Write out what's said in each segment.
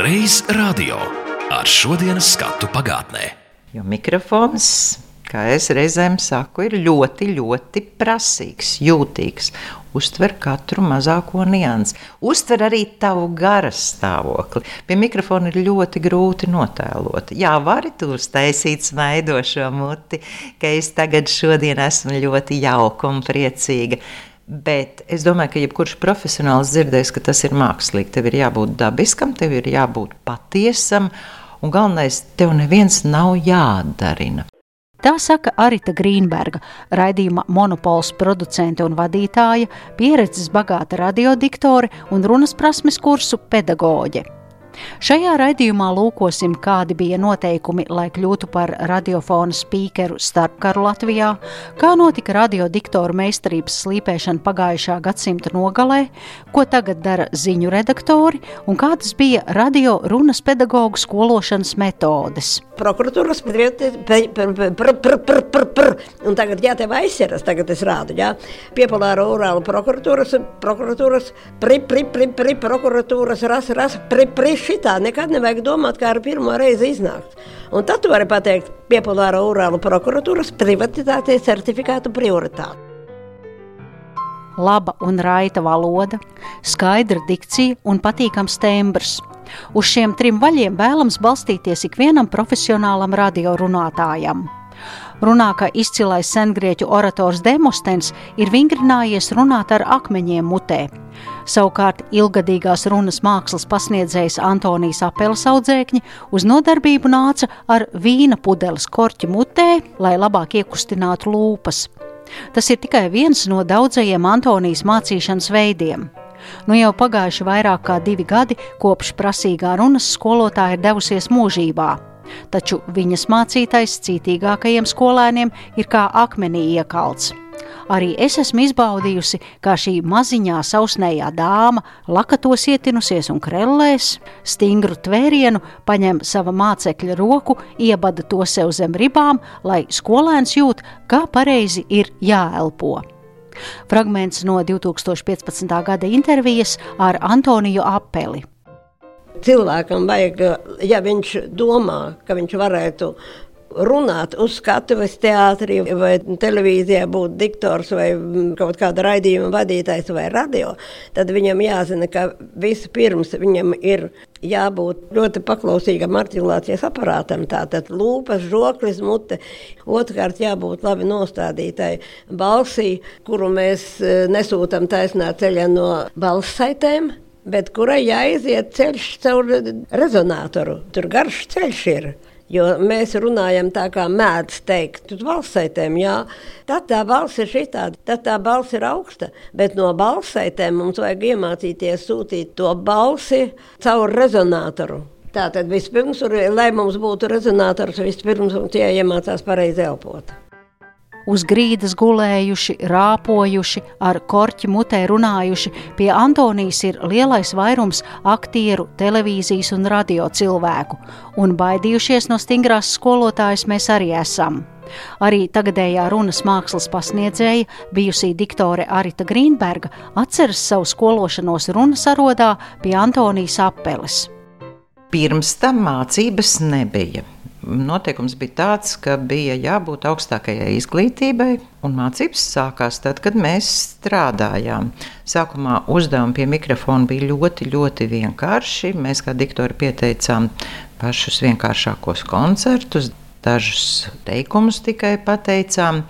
Reiz radio. Ar šodienas skatu pagātnē. Jo mikrofons, kā es reizēm saku, ir ļoti, ļoti prasīgs, jūtīgs. Uztver katru mazāko niansu, uztver arī tavu garas stāvokli. Pie mikrofona ir ļoti grūti notēlot. Jā, vari tur taisīt smaidošo muti, ka es tagad šodien esmu ļoti jauka un priecīga. Bet es domāju, ka jebkurš profesionāls dzirdēs, ka tas ir mākslīgi. Tev ir jābūt dabiskam, tev ir jābūt patiesam, un galvenais, tev neviens nav jāatdarina. Tā saka Arita Grīnberga, raidījuma monopols producente un vadītāja, pieredzes bagāta radiodiktore un runas prasmes kursu pedagoģe. Šajā raidījumā lūkosim, kādi bija noteikumi, lai kļūtu par radiofona spīkeru starpkaru Latvijā, kā notika radiodiktoru meistarības slīpēšana pagājušā gadsimta nogalē, ko tagad dara ziņu redaktori un kādas bija radio runas pedagoģu skološanas metodes. Prokuratūras un tagad jātev aizsieras, tagad es rādu, jā. Piepolāra orāla prokuratūras, prokuratūras, pri, pri, pri, pri, prokuratūras, ras, ras, pri, pri, šitā. Nekad nevajag domāt, kā ar pirmo reizi iznākt. Un tad tu vari pateikt piepolāra orāla prokuratūras privatitātes certifikātu prioritāti. Laba un raita valoda, skaidra dikcija un patīkams tembrs. Uz šiem trim vaļiem vēlams balstīties ikvienam profesionālam radiorunātājam. Runā, ka izcilais sengrieķu orators Demostens ir vingrinājies runāt ar akmeņiem mutē. Savukārt ilgadīgās runas mākslas pasniedzējs Antonijs Apels audzēkņi uz nodarbību nāca ar vīna pudeles korķi mutē, lai labāk iekustinātu lūpas. Tas ir tikai viens no daudzajiem Antonijas mācīšanas veidiem. Nu jau pagājuši vairāk kā divi gadi, kopš prasīgā runas skolotāja ir devusies mūžībā. Taču viņas mācītais cītīgākajiem skolēniem ir kā akmenī iekalts. Arī es esmu izbaudījusi, kā šī maziņā sausnējā dāma lakatos ietinusies un krellēs, stingru tvērienu paņem sava mācekļa roku, iebada to sev zem ribām, lai skolēns jūt, kā pareizi ir jāelpo. Fragments no 2015. gada intervijas ar Antoniju Apeli. Cilvēkam vajag, ja viņš domā, ka viņš varētu runāt uz skatuves teātrī vai televīzijā, būt diktors vai kaut kāda raidījuma vadītājs vai radio, tad viņam jāzina, ka vispirms viņam ir jābūt ļoti paklausīgam artikulācijas aparātam. Tātad lūpas, žoklis, mute. Otrkārt, jābūt labi nostādītai balsī, kuru mēs e, nesūtam taisnā ceļā no balss saitēm. Bet kurai jāiziet ceļš caur rezonatoru? Tur garš ceļš ir. Jo mēs runājam tā, kā mēdz teikt, uz balssaitēm, jā, tad tā balss ir šitāda, tad tā balss ir augsta, bet no balssaitēm mums vajag iemācīties sūtīt to balsi caur rezonatoru. Tātad vispirms, lai mums būtu rezonators, vispirms mums jāiemācās pareizi elpot uz grīdas gulējuši, rāpojuši, ar korķi mutē runājuši, pie Antonijas ir lielais vairums aktieru, televīzijas un radio cilvēku, un baidījušies no stingrās skolotājas mēs arī esam. Arī tagadējā runas mākslas pasniedzēja, bijusī diktore Arita Grīnberga, atceras savu skološanos runas arodā pie Antonijas apeles. Pirms tam mācības nebija noteikums bija tāds, ka bija jābūt augstākajai izglītībai, un mācības sākās tad, kad mēs strādājām. Sākumā uzdevumi pie mikrofona bija ļoti, ļoti vienkārši. Mēs kā diktori pieteicām pašus vienkāršākos koncertus, dažus teikumus tikai pateicām,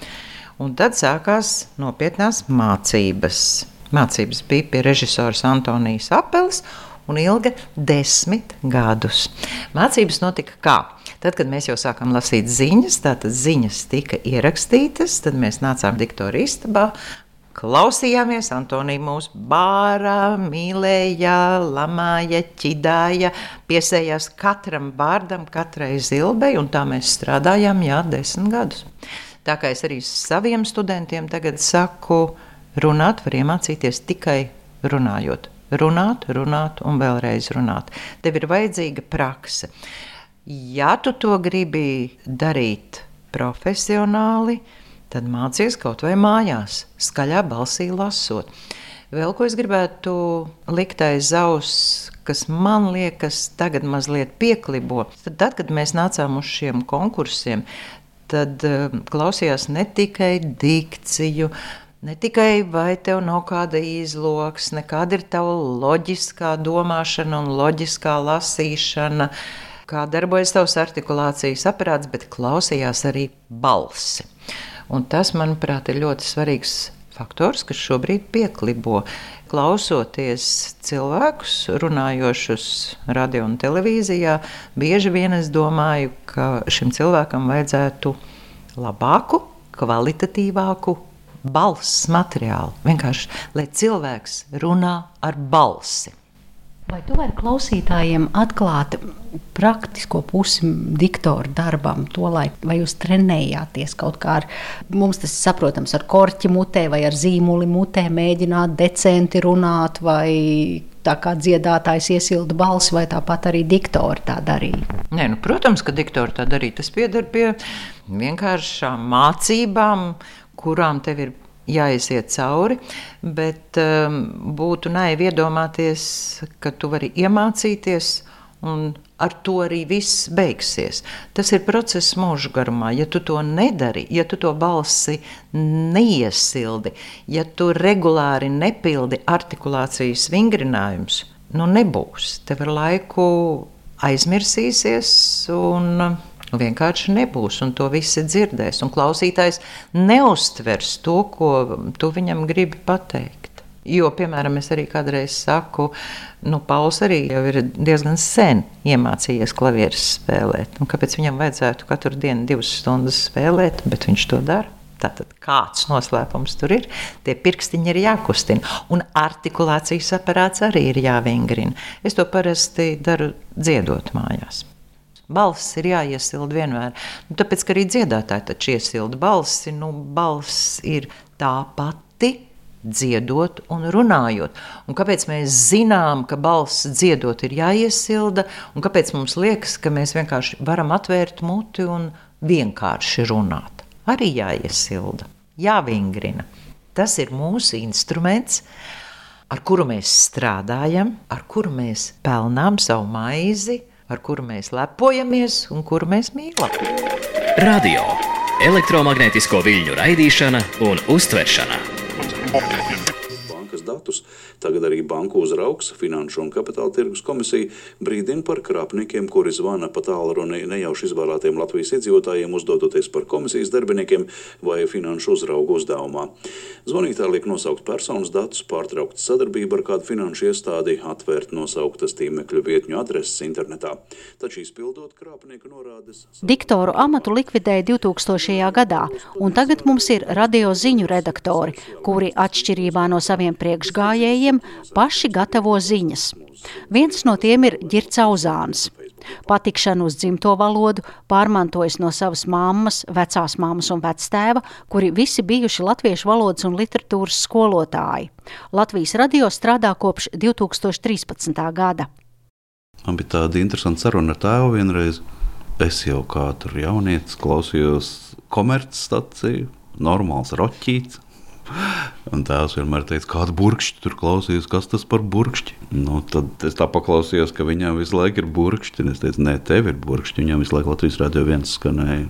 un tad sākās nopietnās mācības. Mācības bija pie režisora Antonijas Apeles un ilga desmit gadus. Mācības notika kā? Tad, kad mēs jau sākām lasīt ziņas, tātad ziņas tika ierakstītas, tad mēs nācām diktoru istabā. Klausījāmies, Antonija mūs bārā, mīlēja, lamāja, ķidāja, piesējās katram vārdam, katrai zilbei, un tā mēs strādājām, jā, desmit gadus. Tā kā es arī saviem studentiem tagad saku, runāt var iemācīties tikai runājot. runāt, runāt un vēlreiz runāt. Tev ir vajadzīga prakse. Ja tu to gribi darīt profesionāli, tad mācies kaut vai mājās, skaļā balsī lasot. Vēl ko es gribētu likt aiz auss, kas man liekas, tagad mazliet pieklibo. Tad, tad kad mēs nācām uz šiem konkursiem, tad uh, klausījās ne tikai dikciju, Ne tikai vai tev nav kāda izloksne, kāda ir tava loģiskā domāšana un loģiskā lasīšana, kā darbojas tavs artikulācijas aparāts, bet klausījās arī balsi. Un tas, manuprāt, ir ļoti svarīgs faktors, kas šobrīd pieklibo. Klausoties cilvēkus, runājošus radio un televīzijā, bieži vien es domāju, ka šim cilvēkam vajadzētu labāku, kvalitatīvāku balss materiālu. Vienkārši, lai cilvēks runā ar balsi. Vai tu vari klausītājiem atklāt praktisko pusi diktoru darbam, to laiku, vai jūs trenējāties kaut kā ar, mums tas saprotams, ar korķi mutē vai ar zīmuli mutē, mēģināt decenti runāt, vai tā kā dziedātājs iesilda balsi, vai tāpat arī diktori tā darīja? Nē, nu, protams, ka diktori tā darīja. Tas pieder pie vienkāršām mācībām, kurām tev ir jāiziet cauri, bet um, būtu naivi iedomāties, ka tu vari iemācīties un ar to arī viss beigsies. Tas ir process mūža garumā. Ja tu to nedari, ja tu to balsi neiesildi, ja tu regulāri nepildi artikulācijas vingrinājumus, nu nebūs. Tev ar laiku aizmirsīsies un Nu, vienkārši nebūs, un to visi dzirdēs. Un klausītājs neustvers to, ko tu viņam gribi pateikt. Jo, piemēram, es arī kādreiz saku, nu, Pauls arī jau ir diezgan sen iemācījies klavieres spēlēt. Un kāpēc viņam vajadzētu katru dienu divas stundas spēlēt, bet viņš to dara? Tātad kāds noslēpums tur ir, tie pirkstiņi ir jākustina, un artikulācijas aparāts arī ir jāvingrina. Es to parasti daru dziedot mājās. Balss ir jāiesilda vienmēr. Nu, tāpēc, arī dziedātāji taču iesilda balsi, nu, balss ir tā pati. Dziedot un runājot. Un kāpēc mēs zinām, ka balss dziedot ir jāiesilda, un kāpēc mums liekas, ka mēs vienkārši varam atvērt muti un vienkārši runāt? Arī jāiesilda, jāvingrina. Tas ir mūsu instruments, ar kuru mēs strādājam, ar kuru mēs pelnām savu maizi, ar kuru mēs lepojamies un kuru mēs mīlam. Radio, elektromagnētisko viļņu raidīšana un uztveršana. Bankas datus Tagad arī Banku uzraugs, Finanšu un Kapitāla tirgus komisija brīdina par krāpniekiem, kuri zvana pa tālruni nejauši izvēlētiem Latvijas iedzīvotājiem, uzdodoties par komisijas darbiniekiem vai finanšu uzraugu uzdevumā. Zvanītāji liek nosaukt personas datus, pārtraukt sadarbību ar kādu finanšu iestādi, atvērt nosauktas tīmekļu vietņu adreses internetā. Taču izpildot krāpnieku norādes. Diktoru amatu likvidēja 2000. gadā, un tagad mums ir radio ziņu redaktori, kuri atšķirībā no saviem priekšgājējiem cilvēkiem paši gatavo ziņas. Viens no tiem ir Girts Auzāns. Patikšanu uz dzimto valodu pārmantojis no savas mammas, vecās mammas un vectēva, kuri visi bijuši latviešu valodas un literatūras skolotāji. Latvijas radio strādā kopš 2013. gada. Man bija tāda interesanta saruna ar tēvu vienreiz. Es jau kā tur jaunietis klausījos komercstaciju, normāls roķīts. Un tēvs vienmēr teica, kāda burkšķi tur klausījās, kas tas par burkšķi. Nu, tad es tā paklausījos, ka viņam visu laiku ir burkšķi. Es teicu, nē, tev ir burkšķi. Viņam visu laiku Latvijas radio viens skanēja.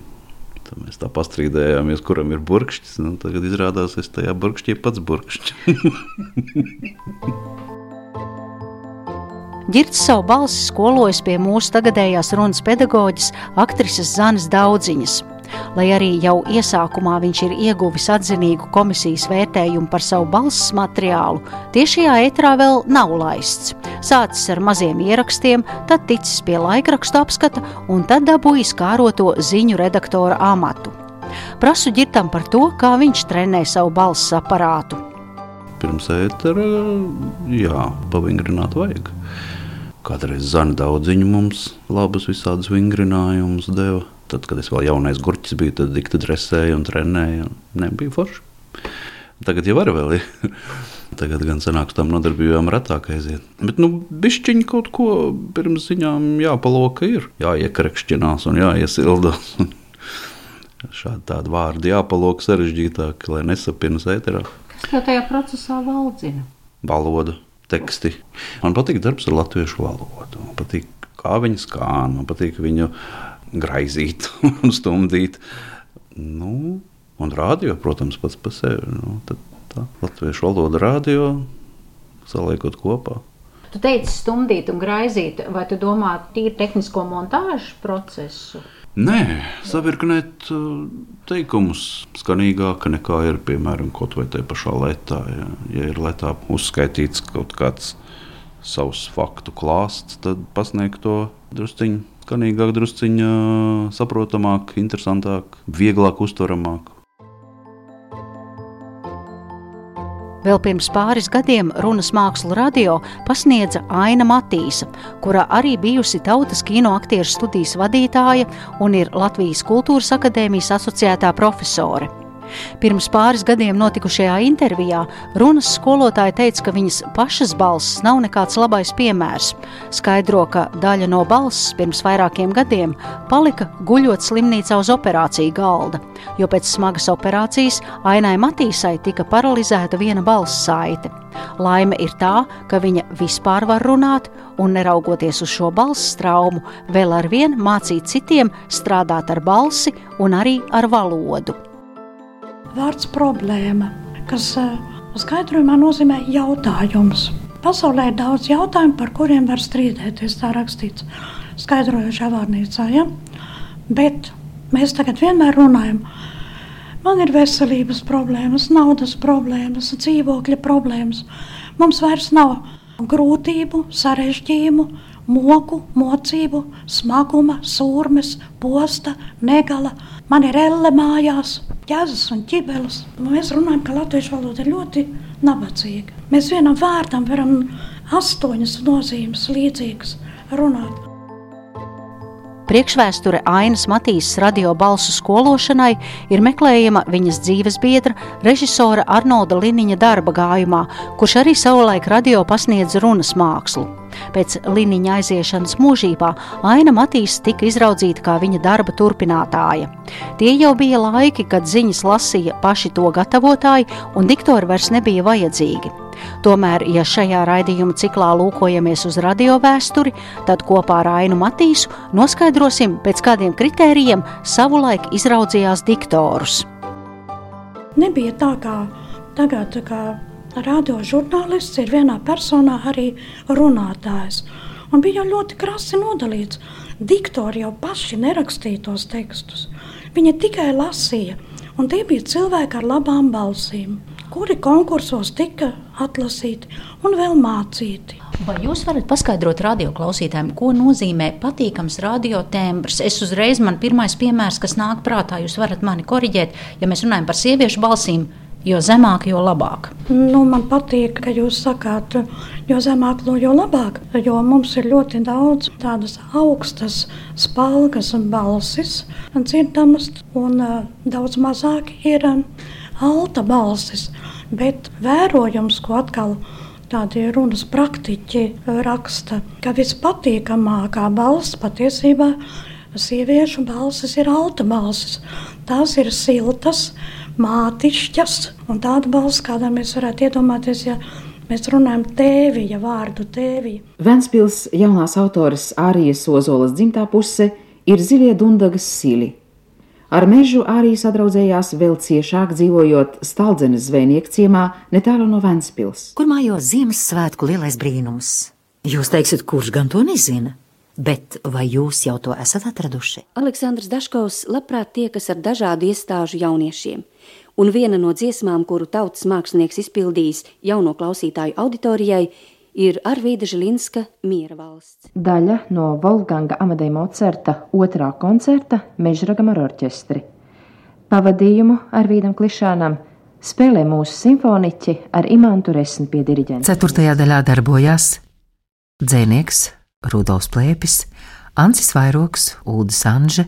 Tad mēs tā pastrīdējāmies, kuram ir burkšķis. Nu, tagad izrādās, es tajā burkšķī pats burkšķis. Girts savu balsi skolojas pie mūsu tagadējās runas pedagoģis, aktrises Zanes Daudziņas. Lai arī jau iesākumā viņš ir ieguvis atzinīgu komisijas vērtējumu par savu balss materiālu, tiešajā etrā vēl nav laists. Sācis ar maziem ierakstiem, tad ticis pie laikrakstu apskata un tad dabūjis kāroto ziņu redaktora amatu. Prasu ģirtam par to, kā viņš trenē savu balss aparātu. Pirms ētera, jā, pavingrināt vajag. Kādreiz zana daudziņu mums labus visādus vingrinājumus deva. Tad, kad es vēl jaunais gurķis biju, tad dikti dresēju un trenēju. Nebija forši. Tagad jau var vēl. Tagad gan sanāks tam nodarbībām retāk aiziet. Bet, nu, bišķiņi kaut ko pirms ziņām jāpaloka ir. Jāiekrakšķinās un jāiesildās. Šādi tādi vārdi jāpaloka sarežģītāk, lai nesapinas ēterā. Kā tajā procesā valdzina? Valoda, teksti. Man patīk darbs ar latviešu valodu. Man patīk, kā viņi skan, man patīk viņu graizīt un stumdīt. Nu, un rādio, protams, pats par sevi. Nu, tad tā latviešu valoda rādio saliekot kopā. Tu teici, stumdīt un graizīt, vai tu domā tīri tehnisko montāžu procesu? Nē, savirknēt uh, teikumus skanīgāk nekā ir piemēram kaut vai tajā pašā letā. Ja, ja ir letā uzskaitīts kaut kāds savs faktu klāsts, tad pasniegt to drusciņā skanīgāk, drusciņā saprotamāk, interesantāk, vieglāk uztveramāk. Vēl pirms pāris gadiem runas mākslu radio pasniedza Aina Matīsa, kura arī bijusi tautas kino aktieru studijas vadītāja un ir Latvijas Kultūras akadēmijas asociētā profesore. Pirms pāris gadiem notikušajā intervijā runas skolotāja teica, ka viņas pašas balss nav nekāds labais piemērs. Skaidro, ka daļa no balss pirms vairākiem gadiem palika guļot slimnīcā uz operāciju galda, jo pēc smagas operācijas Ainai Matīsai tika paralizēta viena balss saite. Laime ir tā, ka viņa vispār var runāt, un neraugoties uz šo balss traumu, vēl ar vienu mācīt citiem strādāt ar balsi un arī ar valodu vārds problēma, kas eh, skaidrojumā nozīmē jautājums. Pasaulē ir daudz jautājumu, par kuriem var strīdēties. Tā rakstīts skaidrojošā vārnīcā. Ja? Bet mēs tagad vienmēr runājam. Man ir veselības problēmas, naudas problēmas, dzīvokļa problēmas. Mums vairs nav grūtību, sarežģījumu, moku, mocību, smaguma, sūrmes, posta, negala. Man ir elle mājās, ķēzas un ķibeles. Mēs runājam, ka latviešu valoda ir ļoti nabadzīga. Mēs vienam vārdam varam astoņas nozīmes līdzīgas runāt. Priekšvēsture Ainas Matīsas radio balsu skološanai ir meklējama viņas dzīves biedra, režisora Arnolda Liniņa darba gājumā, kurš arī savulaik radio pasniedz runas mākslu. Pēc Liniņa aiziešanas mūžībā Aina Matīsa tika izraudzīta kā viņa darba turpinātāja. Tie jau bija laiki, kad ziņas lasīja paši to gatavotāji, un diktori vairs nebija vajadzīgi. Tomēr, ja šajā raidījuma ciklā lūkojamies uz radio vēsturi, tad kopā ar Ainu Matīsu noskaidrosim, pēc kādiem kritērijiem savulaik izraudzījās diktorus. Nebija tā kā tagad, kā radiožurnālists ir vienā personā arī runātājs. Un bija ļoti krasi nodalīts. Diktori jau paši nerakstīja tos tekstus. Viņi tikai lasīja, un tie bija cilvēki ar labām balsīm kuri konkursos tika atlasīti un vēl mācīti. Vai jūs varat paskaidrot radioklausītājiem, ko nozīmē patīkams radiotembrs? Es uzreiz man pirmais piemērs, kas nāk prātā, jūs varat mani koriģēt, ja mēs runājam par sieviešu balsīm. Jo zemāk, jo labāk. Nu, man patīk, ka jūs sakāt, jo zemāk, jo labāk. Jo mums ir ļoti daudz tādas augstas, spēcīgas balsis, dzirdamas, un uh, daudz mazāk ir uh, alta balsis, bet vērojums, ko atkal tādi runas praktiķi raksta, ka vispatīkamākā balss patiesībā sieviešu balsis ir alta balsis. Tās ir siltas, mātišķas, un tāda balss, kādā mēs varētu iedomāties, ja mēs runājam tēvija vārdu tēvija. Ventspils jaunās autoras Ārijas Ozolas dzimtā puse ir Zilie Dundagas sili. Ar mežu arī sadraudzējās vēl ciešāk dzīvojot Staldenes zvejnieku ciemā netālu no Ventspils. Kur mājo Ziemassvētku lielais brīnums? Jūs teiksiet, kurš gan to nezina? Bet vai jūs jau to esat atraduši? Aleksandrs Daškovs labprāt tiekas ar dažādu iestāžu jauniešiem, un viena no dziesmām, kuru tautas mākslinieks izpildījis jauno klausītāju auditorijai, ir Arvīda Žilinska Miera valsts. Daļa no Volganga Amadeja Mocerta otrā koncerta Mežragam ar orķestri. Pavadījumu Arvīdam Klišānam spēlē mūsu simfoniķi ar Imantu Resni pie diriģenta. Ceturtajā daļā darbojās dzēnieks Rudolfs Plēpis, Ancis Vairoks, Ulda Sanže,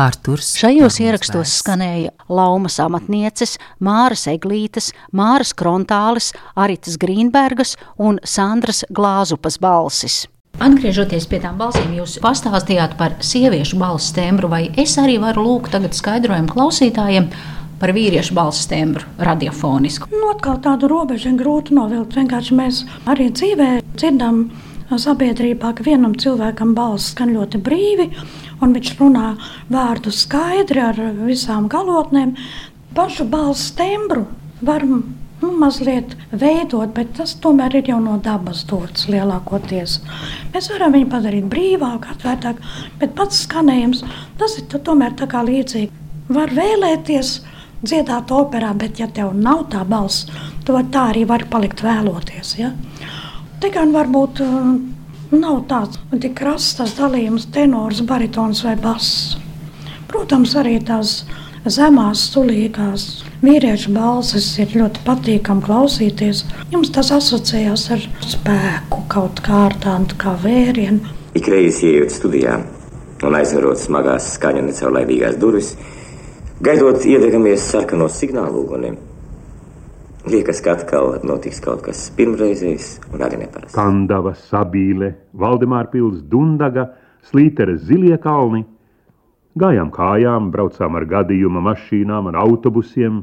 Arturs. Šajos ierakstos skanēja Laumas amatnieces, Māras Eglītes, Māras Krontālis, Aritas Grīnbergas un Sandras Glāzupas balsis. Atgriežoties pie tām balsīm, jūs pastāstījāt par sieviešu balss tembru, vai es arī varu lūgt tagad skaidrojumu klausītājiem par vīriešu balss tembru radiofonisku? Nu, atkal tādu robežu grūti novilkt. Vienkārši mēs arī dzīvē dzirdam sabiedrībā, ka vienam cilvēkam balss skan ļoti brīvi, un viņš runā vārdu skaidri ar visām galotnēm. Pašu balss tembru var nu, mazliet veidot, bet tas tomēr ir jau no dabas dots lielākoties. Mēs varam viņu padarīt brīvāku, atvērtāku, bet pats skanējums tas ir tomēr tā kā līdzīgi. Var vēlēties dziedāt operā, bet ja tev nav tā balss, tu var tā arī vari palikt vēloties. Ja? Tikai varbūt uh, nav tāds tik krasts tas dalījums, tenors, baritons vai bass. Protams, arī tās zemās, sulīgās vīriešu balsis ir ļoti patīkami klausīties. Jums tas asociējās ar spēku, kaut kā ar tādu kā vērienu. Ikreiz ienākot studijā un aizverot smagās skaņa necaurlaidīgās durvis, gaidot iedegamies sarkanos signālu uguniem. Liekas, ka atkal notiks kaut kas pirmreizējs un arī neparasts. Kandava, Sabīle, Valdemāra pils, Dundaga, Slītere, Zilie kalni. Gājām kājām, braucām ar gadījuma mašīnām, ar autobusiem.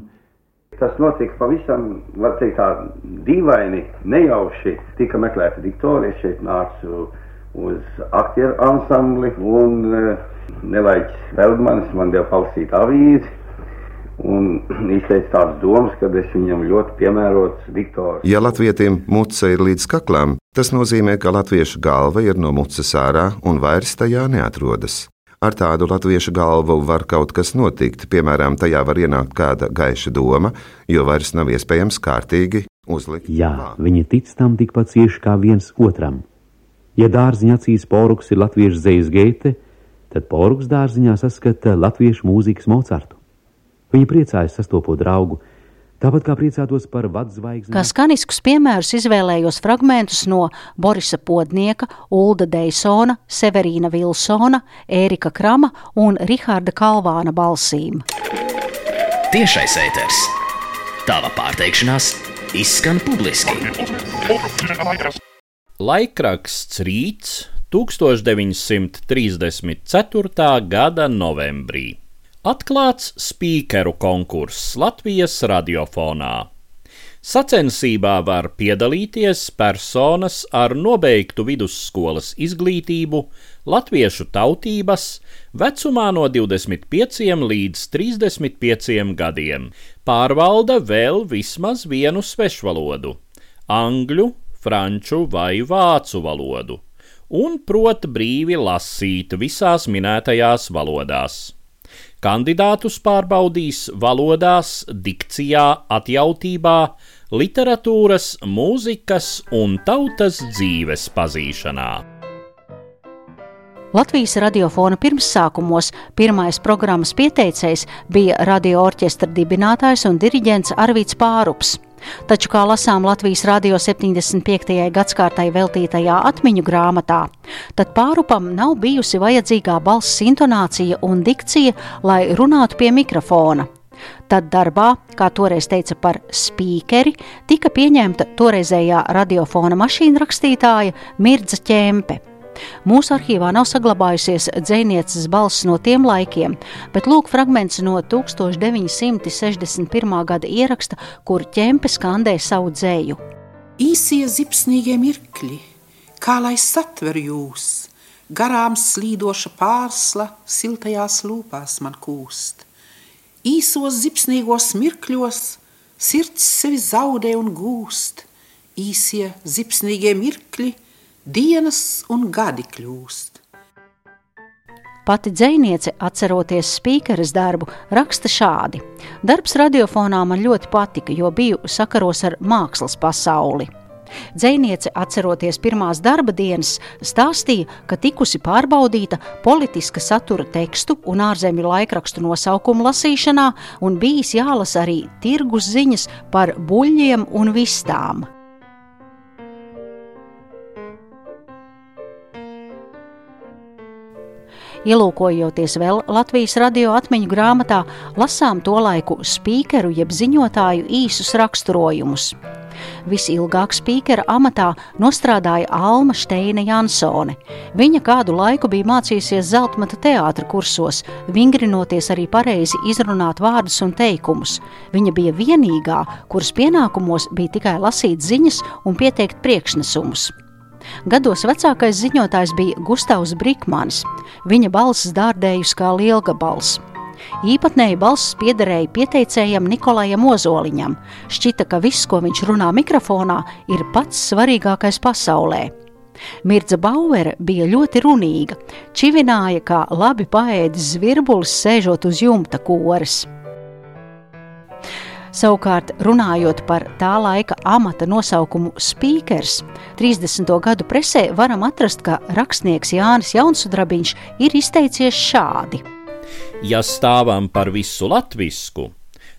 Tas notika pavisam, var teikt, tā dīvaini, nejauši. Tika meklēta diktorija, šeit nācu uz aktieru ansambli un uh, Nelaiķis Feldmanis man deva palasīt avīzi un izteica tādas domas, ka es viņam ļoti piemērots diktors. Ja latvietim muce ir līdz kaklam, tas nozīmē, ka latviešu galva ir no muces ārā un vairs tajā neatrodas. Ar tādu latviešu galvu var kaut kas notikt, piemēram, tajā var ienākt kāda gaiša doma, jo vairs nav iespējams kārtīgi uzlikt. Jā, viņi tic tam tikpat cieši kā viens otram. Ja dārziņā acīs poruks ir latviešu zvejas geite, tad poruks dārziņā saskata latviešu mūzikas Mocartu. Viņa priecājas sastopot draugu, tāpat kā priecātos par vadzvaigzni. Kā skaniskus piemērus izvēlējos fragmentus no Borisa Podnieka, Ulda Deisona, Severīna Vilsona, Ērika Krama un Rihārda Kalvāna balsīm. Tiešais ēters. Tava pārteikšanās izskan publiski. Laikraksts Rīts 1934. gada novembrī. Atklāts spīkeru konkurss Latvijas radiofonā. Sacensībā var piedalīties personas ar nobeigtu vidusskolas izglītību, latviešu tautības, vecumā no 25 līdz 35 gadiem, pārvalda vēl vismaz vienu svešvalodu - angļu, franču vai vācu valodu, un prot brīvi lasīt visās minētajās valodās. Kandidātus pārbaudīs valodās, dikcijā, atjautībā, literatūras, mūzikas un tautas dzīves pazīšanā. Latvijas radiofona pirmsākumos pirmais programmas pieteicējs bija radio orķestra dibinātājs un diriģents Arvīts Pārups. Taču, kā lasām Latvijas radio 75. gadsimtai veltītajā atmiņu grāmatā, tad pārupam nav bijusi vajadzīgā balss intonācija un dikcija, lai runātu pie mikrofona. Tad darbā, kā toreiz teica par spīkeri, tika pieņemta toreizējā radiofona mašīna rakstītāja Mirdza Čempe. Mūsu arhīvā nav saglabājusies dzinieces balss no tiem laikiem, bet lūk fragments no 1961. gada ieraksta, kur ķempe skandē savu dzēju. Īsie zipsnīgie mirkļi, kā lai satver jūs, garām slīdoša pārsla siltajās lūpās man kūst. Īsos zipsnīgos mirkļos sirds sevi zaudē un gūst, īsie zipsnīgie mirkļi – dienas un gadi kļūst. Pati dziniece, atceroties spīkeres darbu, raksta šādi: Darbs radiofonā man ļoti patika, jo biju sakaros ar mākslas pasauli. Dzēniece, atceroties pirmās darba dienas, stāstīja, ka tikusi pārbaudīta politiska satura tekstu un ārzemju laikrakstu nosaukumu lasīšanā, un bijis jālasa arī tirgus ziņas par buļļiem un vistām. Ielūkojoties vēl Latvijas radio atmiņu grāmatā, lasām to laiku spīkeru jeb ziņotāju īsus raksturojumus. Visilgāk spīkera amatā nostrādāja Alma Steina Jansone. Viņa kādu laiku bija mācījusies Zeltmata teātra kursos, vingrinoties arī pareizi izrunāt vārdus un teikumus. Viņa bija vienīgā, kuras pienākumos bija tikai lasīt ziņas un pieteikt priekšnesumus. Gados vecākais ziņotājs bija Gustavs Brīkmanis. Viņa balss dārdējusi kā lielgabals. Īpatnēji balss piederēja pieteicējam Nikolajam Ozoliņam. Šķita, ka viss, ko viņš runā mikrofonā, ir pats svarīgākais pasaulē. Mirza Bauere bija ļoti runīga, čivināja kā labi paēdis zvirbulis, sēžot uz jumta koras. Savukārt, runājot par tā laika amata nosaukumu Speakers, 30. gadu presē varam atrast, ka rakstnieks Jānis Jaunsudrabiņš ir izteicies šādi. Ja stāvam par visu latvisku,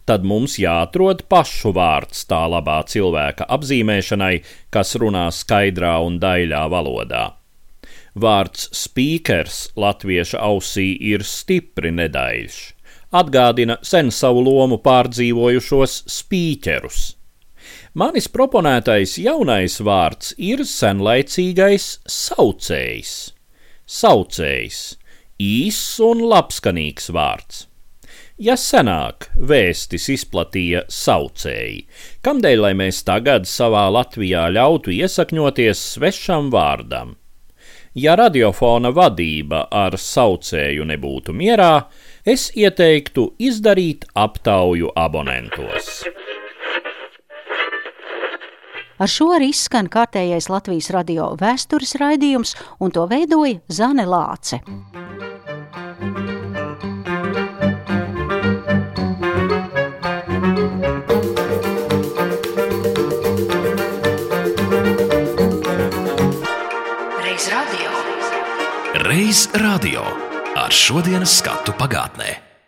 tad mums jāatrod pašu vārds tā labā cilvēka apzīmēšanai, kas runā skaidrā un daļā valodā. Vārds speakers latviešu ausī ir stipri nedaļš atgādina sen savu lomu pārdzīvojušos spīķerus. Manis proponētais jaunais vārds ir senlaicīgais saucējs. Saucējs - īss un labskanīgs vārds. Ja senāk vēstis izplatīja saucēji, kamdēļ lai mēs tagad savā Latvijā ļautu iesakņoties svešam vārdam? Ja radiofona vadība ar saucēju nebūtu mierā, es ieteiktu izdarīt aptauju abonentos. Ar šo arī izskan kārtējais Latvijas radio vēstures raidījums, un to veidoja Zane Lāce. Reiz radio ar šodienas skatu pagātnē.